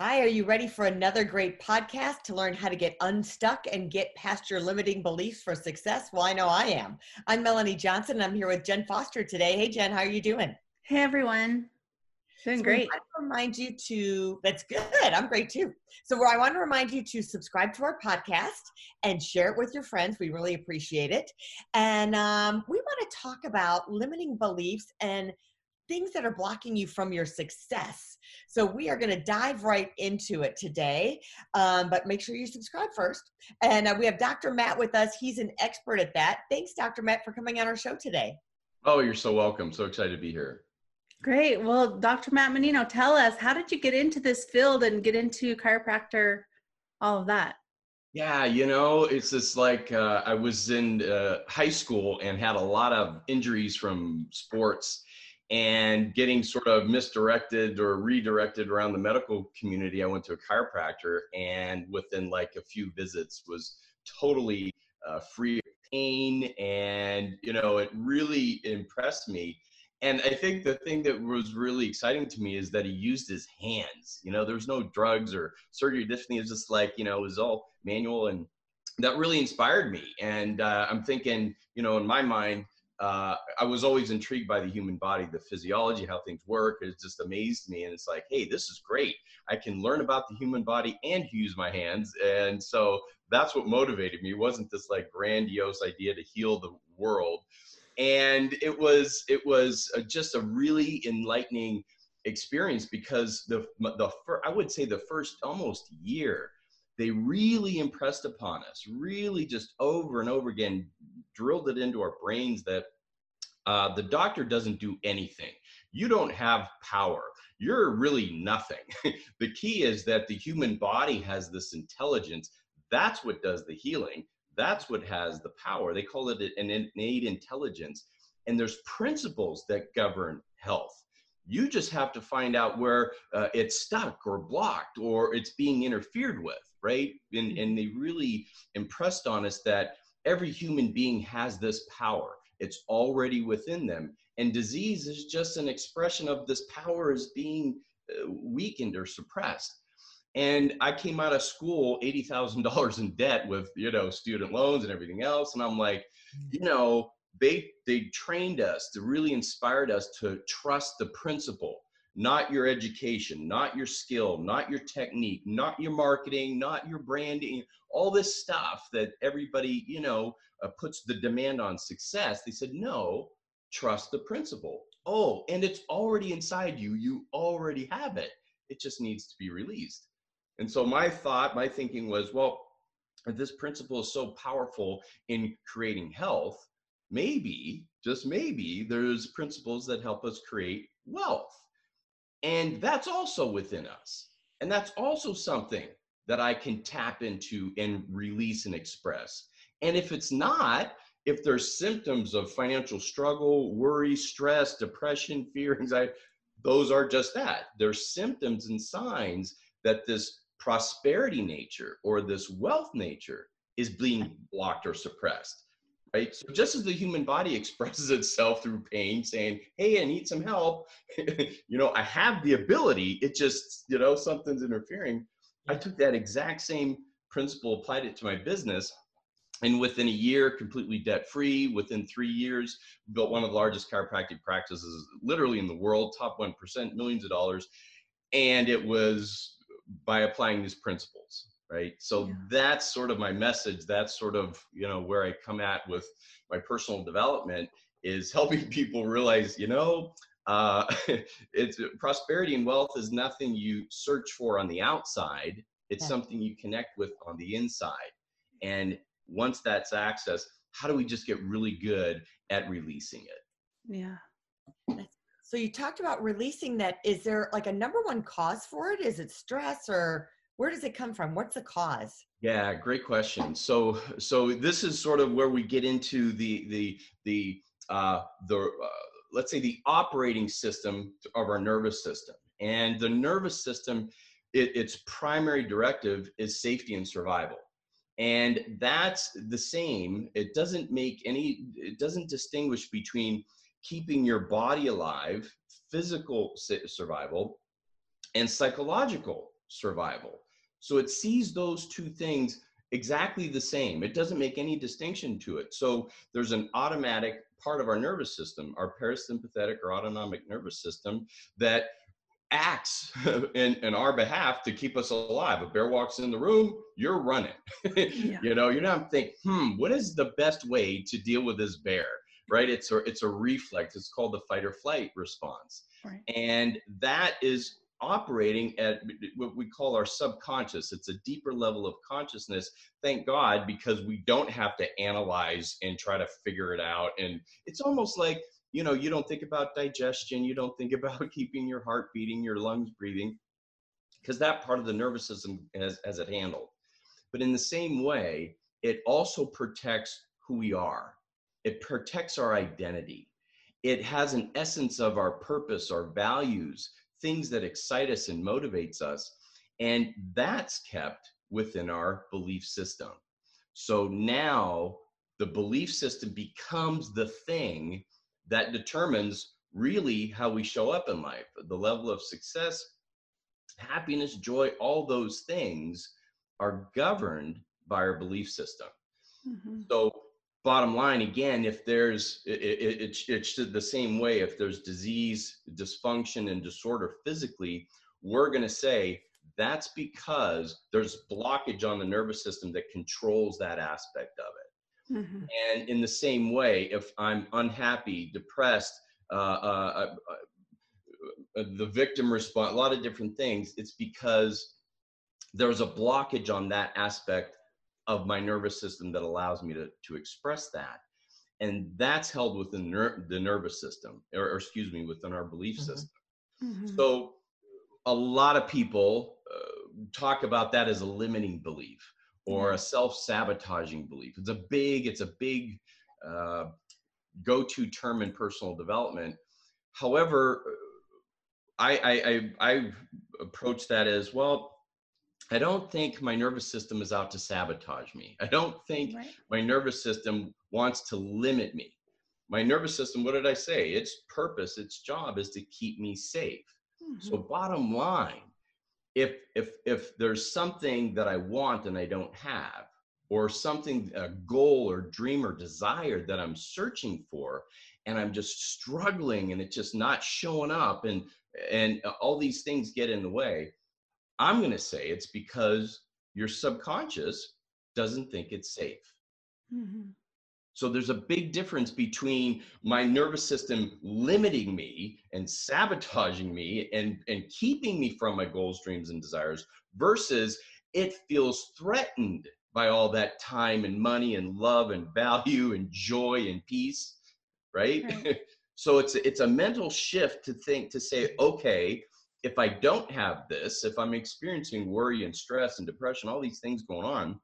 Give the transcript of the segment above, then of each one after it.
Hi, are you ready for another great podcast to learn how to get unstuck and get past your limiting beliefs for success? Well, I know I am. I'm Melanie Johnson. And I'm here with Jen Foster today. Hey, Jen, how are you doing? Hey, everyone. Doing so great. I remind you to, that's good. I'm great too. So, I want to remind you to subscribe to our podcast and share it with your friends. We really appreciate it. And um, we want to talk about limiting beliefs and things that are blocking you from your success. So we are going to dive right into it today, um, but make sure you subscribe first. And uh, we have Dr. Matt with us. He's an expert at that. Thanks, Dr. Matt, for coming on our show today. Oh, you're so welcome. So excited to be here. Great. Well, Dr. Matt Mannino, tell us, how did you get into this field and get into chiropractor, all of that? Yeah, you know, it's just like uh, I was in uh, high school and had a lot of injuries from sports and getting sort of misdirected or redirected around the medical community, I went to a chiropractor and within like a few visits was totally uh, free of pain. And, you know, it really impressed me. And I think the thing that was really exciting to me is that he used his hands. You know, there was no drugs or surgery. Thing is just like, you know, it was all manual. And that really inspired me. And uh, I'm thinking, you know, in my mind, uh, I was always intrigued by the human body, the physiology, how things work. It just amazed me. And it's like, hey, this is great. I can learn about the human body and use my hands. And so that's what motivated me. It wasn't this like grandiose idea to heal the world. And it was it was just a really enlightening experience because the the I would say the first almost year they really impressed upon us, really just over and over again, drilled it into our brains that uh, the doctor doesn't do anything. You don't have power. You're really nothing. the key is that the human body has this intelligence. That's what does the healing. That's what has the power. They call it an innate intelligence. And there's principles that govern health. You just have to find out where uh, it's stuck or blocked or it's being interfered with right? And, mm-hmm. and they really impressed on us that every human being has this power. It's already within them. And disease is just an expression of this power is being uh, weakened or suppressed. And I came out of school $80,000 in debt with, you know, student loans and everything else. And I'm like, mm-hmm. you know, they, they trained us to really inspired us to trust the principle not your education, not your skill, not your technique, not your marketing, not your branding, all this stuff that everybody, you know, uh, puts the demand on success. They said, no, trust the principle. Oh, and it's already inside you. You already have it. It just needs to be released. And so my thought, my thinking was, well, this principle is so powerful in creating health, maybe, just maybe, there's principles that help us create wealth and that's also within us. And that's also something that I can tap into and release and express. And if it's not, if there's symptoms of financial struggle, worry, stress, depression, fear, anxiety, those are just that. They're symptoms and signs that this prosperity nature or this wealth nature is being blocked or suppressed right? So just as the human body expresses itself through pain, saying, "Hey, I need some help," you know, I have the ability. It just, you know, something's interfering. I took that exact same principle, applied it to my business, and within a year, completely debt free. Within three years, built one of the largest chiropractic practices, literally in the world, top one percent, millions of dollars, and it was by applying these principles right so yeah. that's sort of my message that's sort of you know where i come at with my personal development is helping people realize you know uh, it's prosperity and wealth is nothing you search for on the outside it's yeah. something you connect with on the inside and once that's accessed how do we just get really good at releasing it yeah So you talked about releasing that. Is there like a number one cause for it? Is it stress or where does it come from? What's the cause? Yeah, great question. So, so this is sort of where we get into the the the uh, the uh, let's say the operating system of our nervous system, and the nervous system, it, its primary directive is safety and survival, and that's the same. It doesn't make any. It doesn't distinguish between keeping your body alive, physical survival, and psychological survival. So it sees those two things exactly the same. It doesn't make any distinction to it. So there's an automatic part of our nervous system, our parasympathetic or autonomic nervous system, that acts in, in our behalf to keep us alive. A bear walks in the room, you're running. yeah. You know, you're not thinking, hmm, what is the best way to deal with this bear? Right? It's a it's a reflex. It's called the fight or flight response. Right. And that is operating at what we call our subconscious. It's a deeper level of consciousness. Thank God, because we don't have to analyze and try to figure it out. And it's almost like, you know, you don't think about digestion, you don't think about keeping your heart beating, your lungs breathing, because that part of the nervous system has, has it handled. But in the same way, it also protects who we are. It protects our identity. It has an essence of our purpose, our values, things that excite us and motivates us. And that's kept within our belief system. So now the belief system becomes the thing that determines really how we show up in life, the level of success, happiness, joy, all those things are governed by our belief system. Mm-hmm. So bottom line again if there's it, it, it, it's the same way if there's disease dysfunction and disorder physically we're going to say that's because there's blockage on the nervous system that controls that aspect of it mm-hmm. and in the same way if i'm unhappy depressed uh, uh, uh, uh the victim response a lot of different things it's because there's a blockage on that aspect of my nervous system that allows me to, to express that. And that's held within ner- the nervous system, or, or, excuse me, within our belief mm-hmm. system. Mm-hmm. So a lot of people uh, talk about that as a limiting belief or a self-sabotaging belief. It's a big, it's a big uh, go-to term in personal development. However, I, I, I, I approach that as well. I don't think my nervous system is out to sabotage me. I don't think right. my nervous system wants to limit me. My nervous system, what did I say? Its purpose, its job is to keep me safe. Mm-hmm. So bottom line, if if if there's something that I want and I don't have, or something a goal or dream or desire that I'm searching for, and I'm just struggling and it's just not showing up, and and all these things get in the way I'm going to say it's because your subconscious doesn't think it's safe. Mm-hmm. So there's a big difference between my nervous system limiting me and sabotaging me and, and keeping me from my goals, dreams, and desires versus it feels threatened by all that time and money and love and value and joy and peace, right? right. so it's it's a mental shift to think to say, okay, if I don't have this, if I'm experiencing worry and stress and depression, all these things going on,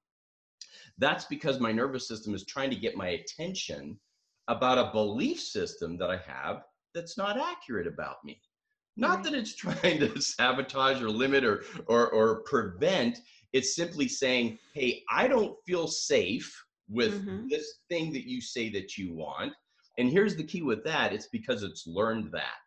that's because my nervous system is trying to get my attention about a belief system that I have that's not accurate about me. Not that it's trying to sabotage or limit or, or, or prevent, it's simply saying, hey, I don't feel safe with mm-hmm. this thing that you say that you want. And here's the key with that it's because it's learned that.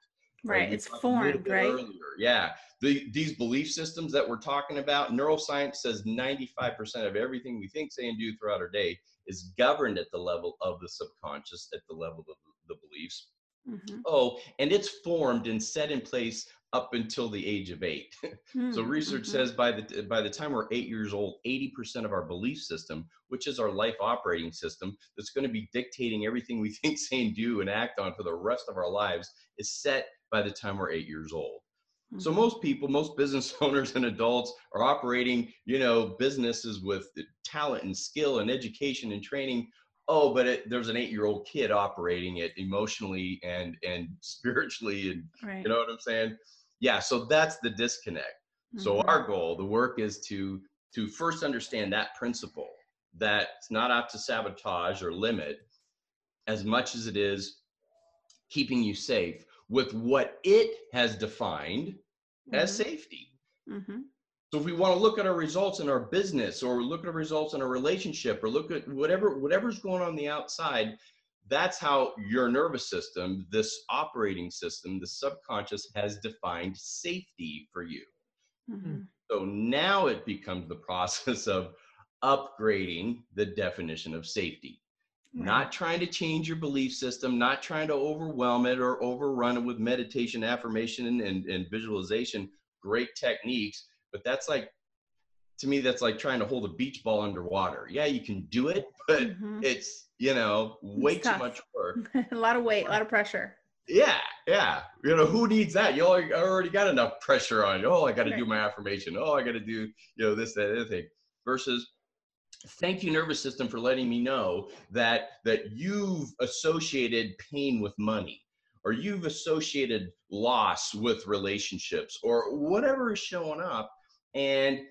Right, it's formed, right? Earlier. Yeah, the, these belief systems that we're talking about, neuroscience says 95% of everything we think, say, and do throughout our day is governed at the level of the subconscious, at the level of the beliefs. Mm-hmm. Oh, and it's formed and set in place up until the age of eight. Mm-hmm. so research mm-hmm. says by the by the time we're eight years old, 80% of our belief system, which is our life operating system, that's going to be dictating everything we think, say, and do and act on for the rest of our lives, is set by the time we're eight years old. Mm-hmm. So most people, most business owners and adults are operating, you know, businesses with talent and skill and education and training oh, but it, there's an eight-year-old kid operating it emotionally and and spiritually, and Right. you know what I'm saying? Yeah. So that's the disconnect. So Mhm. our goal, the work is to to first understand that principle that it's not out to sabotage or limit as much as it is keeping you safe with what it has defined as Mhm. safety. Mhm. So if we want to look at our results in our business or look at our results in our relationship or look at whatever whatever's going on, on the outside, that's how your nervous system, this operating system, the subconscious has defined safety for you. Mhm. So now it becomes the process of upgrading the definition of safety. Not trying to change your belief system, not trying to overwhelm it or overrun it with meditation, affirmation, and, and, visualization. Great techniques, but that's like, to me, that's like trying to hold a beach ball underwater. Yeah, you can do it, but Mhm. it's, you know, way too tough. much work. a lot of weight, a lot of pressure. Yeah, yeah. You know, who needs that? You already already got enough pressure on you. Oh, I got to do my affirmation. Oh, I got to do, you know, this, that, other thing. Versus, thank you, nervous system, for letting me know that that you've associated pain with money, or you've associated loss with relationships, or whatever is showing up. And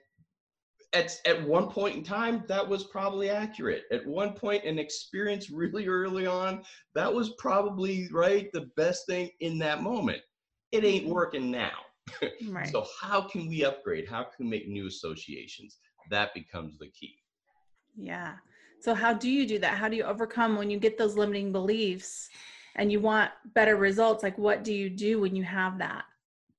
at, at one point in time, that was probably accurate. At one point, an experience really early on, that was probably right the best thing in that moment. It ain't Mhm. working now. Right. So how can we upgrade? How can we make new associations? That becomes the key. Yeah. So how do you do that? How do you overcome when you get those limiting beliefs and you want better results? Like what do you do when you have that?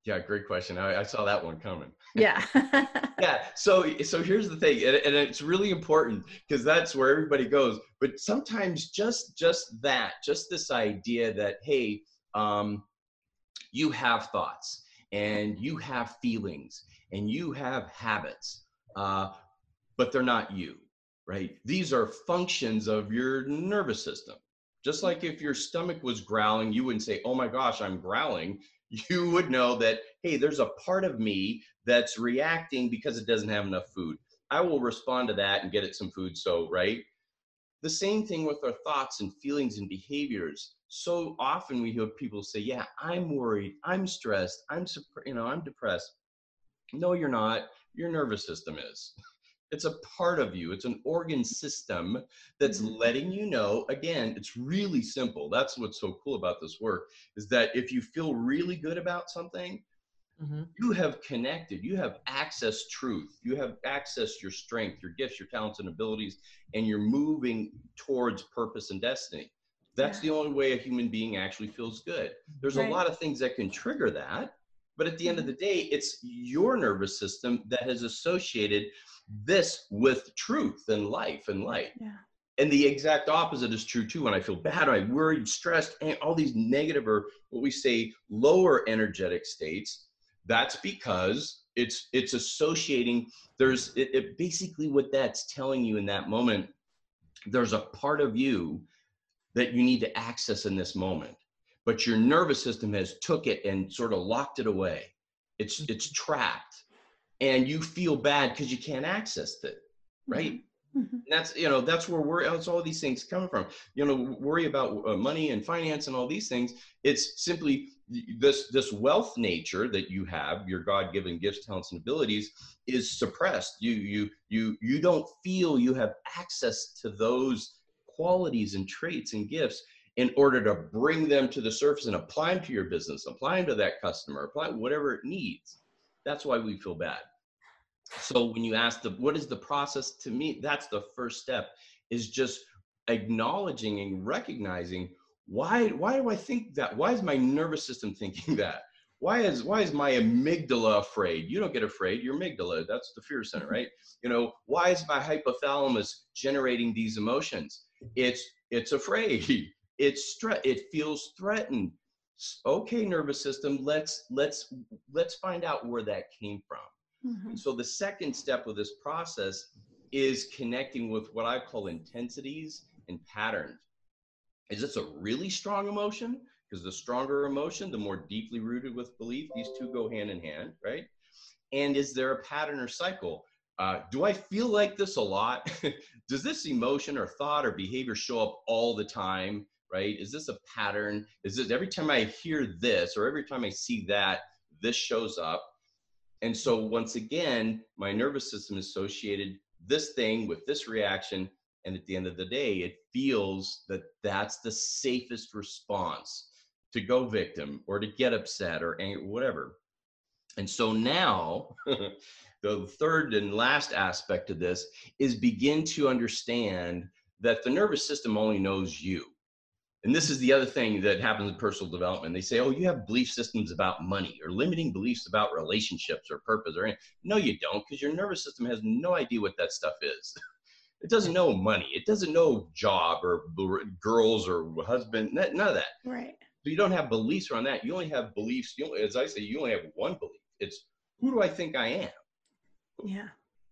Yeah, great question. I, I saw that one coming. Yeah. yeah so so here's the thing and, and it's really important because that's where everybody goes but sometimes just just that just this idea that hey um you have thoughts and you have feelings and you have habits uh but they're not you right? These are functions of your nervous system. Just like if your stomach was growling you wouldn't say oh my gosh i'm growling. You would know that hey there's a part of me that's reacting because it doesn't have enough food. I will respond to that and get it some food so right? The same thing with our thoughts and feelings and behaviors. So often we hear people say yeah i'm worried i'm stressed i'm you know i'm depressed. No you're not. Your nervous system is it's a part of you it's an organ system that's Mhm. letting you know again it's really simple that's what's so cool about this work is that if you feel really good about something Mhm. you have connected you have access truth you have access your strength your gifts your talents and abilities and you're moving towards purpose and destiny that's Yeah. the only way a human being actually feels good there's Right. a lot of things that can trigger that but at the end of mm-hmm. the day it's your nervous system that has associated this with truth and life and light. Yeah. and the exact opposite is true too when i feel bad i'm worried stressed and all these negative or what we say lower energetic states that's because it's it's associating there's it, it basically what that's telling you in that moment there's a part of you that you need to access in this moment but your nervous system has took it and sort of locked it away. It's it's trapped and you feel bad because you can't access it right? Mhm. that's you know that's where we're that's all these things coming from. You know worry about uh, money and finance and all these things. It's simply this this wealth nature that you have your god-given gifts talents and abilities is suppressed. You you you you don't feel you have access to those qualities and traits and gifts in order to bring them to the surface and apply them to your business apply them to that customer apply whatever it needs that's why we feel bad. So when you ask the what is the process to me that's the first step is just acknowledging and recognizing why why do i think that why is my nervous system thinking that? Why is why is my amygdala afraid? You don't get afraid your amygdala that's the fear center right? You know why is my hypothalamus generating these emotions? It's it's afraid it's stress it feels threatened okay nervous system let's let's let's find out where that came from Mhm. and so the second step of this process is connecting with what I call intensities and patterns. Is this a really strong emotion? Because the stronger emotion, the more deeply rooted with belief, these two go hand in hand, right? And is there a pattern or cycle? uh, do I feel like this a lot? Does this emotion or thought or behavior show up all the time? Right? Is this a pattern? Is this every time I hear this or every time I see that, this shows up? And so once again, my nervous system associated this thing with this reaction. And at the end of the day, it feels that that's the safest response to go victim or to get upset or whatever. And so now the third and last aspect of this is begin to understand that the nervous system only knows you. And this is the other thing that happens in personal development. They say, oh, you have belief systems about money or limiting beliefs about relationships or purpose or anything. No, you don't, because your nervous system has no idea what that stuff is. It doesn't know money. It doesn't know job or girls or husband, none of that. Right. So you don't have beliefs around that. You only have beliefs. You only, as I say, you only have one belief. It's who do I think I am? Yeah.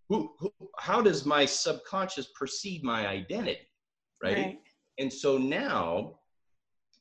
Who, who how does my subconscious perceive my identity? Right? right. And so now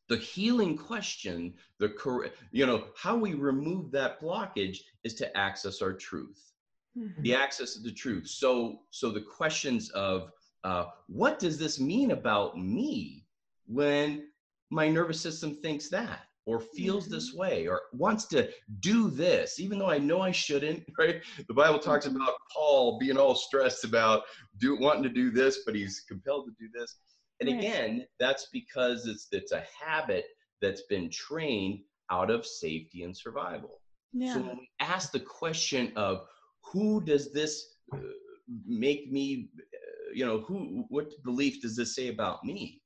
the healing question, the correct, you know, how we remove that blockage is to access our truth. Mm-hmm. The access of the truth. So so the questions of uh, what does this mean about me when my nervous system thinks that? or feels mm-hmm. this way or wants to do this even though i know i shouldn't right the bible talks mm-hmm. about paul being all stressed about do wanting to do this but he's compelled to do this and right. again that's because it's it's a habit that's been trained out of safety and survival yeah. so when we ask the question of who does this uh, make me uh, you know who what belief does this say about me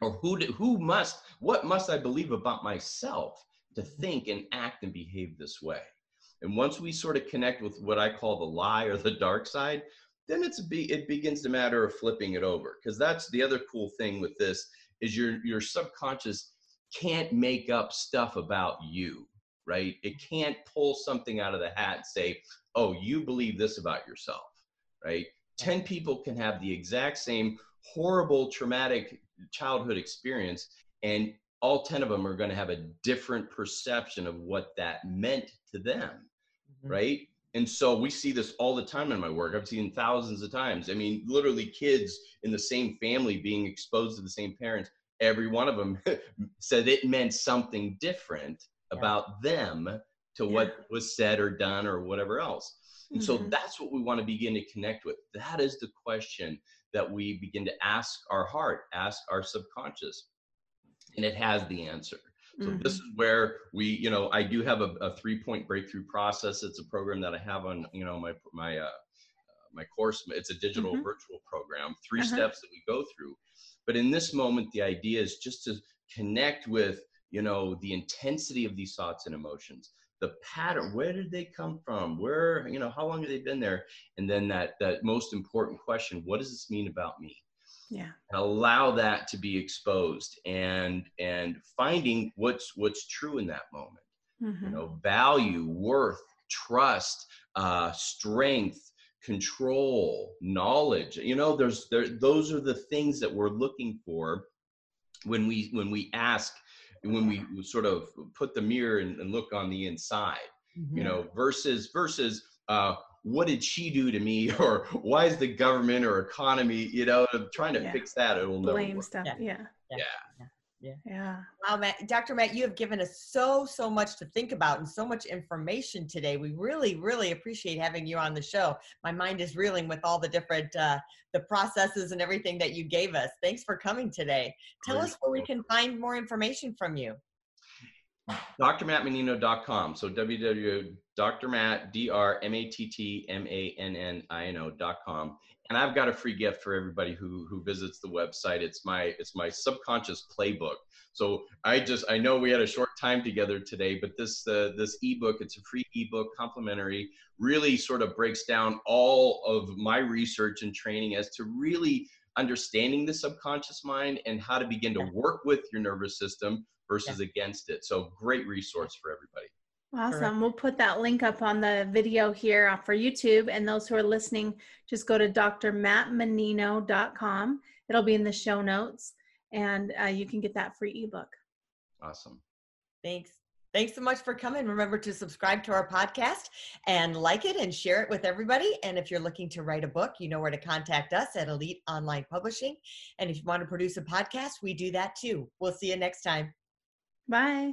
or who do, who must what must i believe about myself to think and act and behave this way and once we sort of connect with what i call the lie or the dark side then it's be it begins to matter of flipping it over because that's the other cool thing with this is your your subconscious can't make up stuff about you right? It can't pull something out of the hat and say oh you believe this about yourself right? 10 people can have the exact same horrible traumatic childhood experience and all 10 of them are going to have a different perception of what that meant to them mm-hmm. right and so we see this all the time in my work i've seen thousands of times i mean literally kids in the same family being exposed to the same parents every one of them said it meant something different yeah. about them to yeah. what was said or done or whatever else and mm-hmm. so that's what we want to begin to connect with that is the question that we begin to ask our heart, ask our subconscious, and it has the answer. So mm-hmm. this is where we, you know, I do have a, a three-point breakthrough process. It's a program that I have on, you know, my my uh, my course. It's a digital mm-hmm. virtual program. 3 uh-huh. steps that we go through. But in this moment, the idea is just to connect with, you know, the intensity of these thoughts and emotions the pattern where did they come from where you know how long have they been there and then that that most important question what does this mean about me yeah allow that to be exposed and and finding what's what's true in that moment mm-hmm. you know value worth trust uh strength control knowledge you know there's there those are the things that we're looking for when we when we ask when we sort of put the mirror and, and look on the inside mm-hmm. you know versus versus uh, what did she do to me or why is the government or economy you know trying to yeah. fix that it will blame work. stuff yeah. yeah. yeah. yeah. Yeah. Yeah. Wow, Matt, Dr. Matt, you have given us so, so much to think about and so much information today. We really, really appreciate having you on the show. My mind is reeling with all the different uh, the processes and everything that you gave us. Thanks for coming today. Tell Great. us where we can find more information from you. drmattmannino.com So www.drmatt, D-R-M-A-T-T-M-A-N-N-I-N-O.com and I've got a free gift for everybody who who visits the website. It's my it's my subconscious playbook. So I just I know we had a short time together today, but this uh, this ebook it's a free ebook, complimentary, really sort of breaks down all of my research and training as to really understanding the subconscious mind and how to begin to work with your nervous system versus against it. So great resource for everybody. Awesome. Correct. We'll put that link up on the video here uh, for YouTube. And those who are listening, just go to drmattmannino.com. It'll be in the show notes and uh, you can get that free ebook. Awesome. Thanks. Thanks so much for coming. Remember to subscribe to our podcast and like it and share it with everybody. And if you're looking to write a book, you know where to contact us at Elite Online Publishing. And if you want to produce a podcast, we do that too. We'll see you next time. Bye.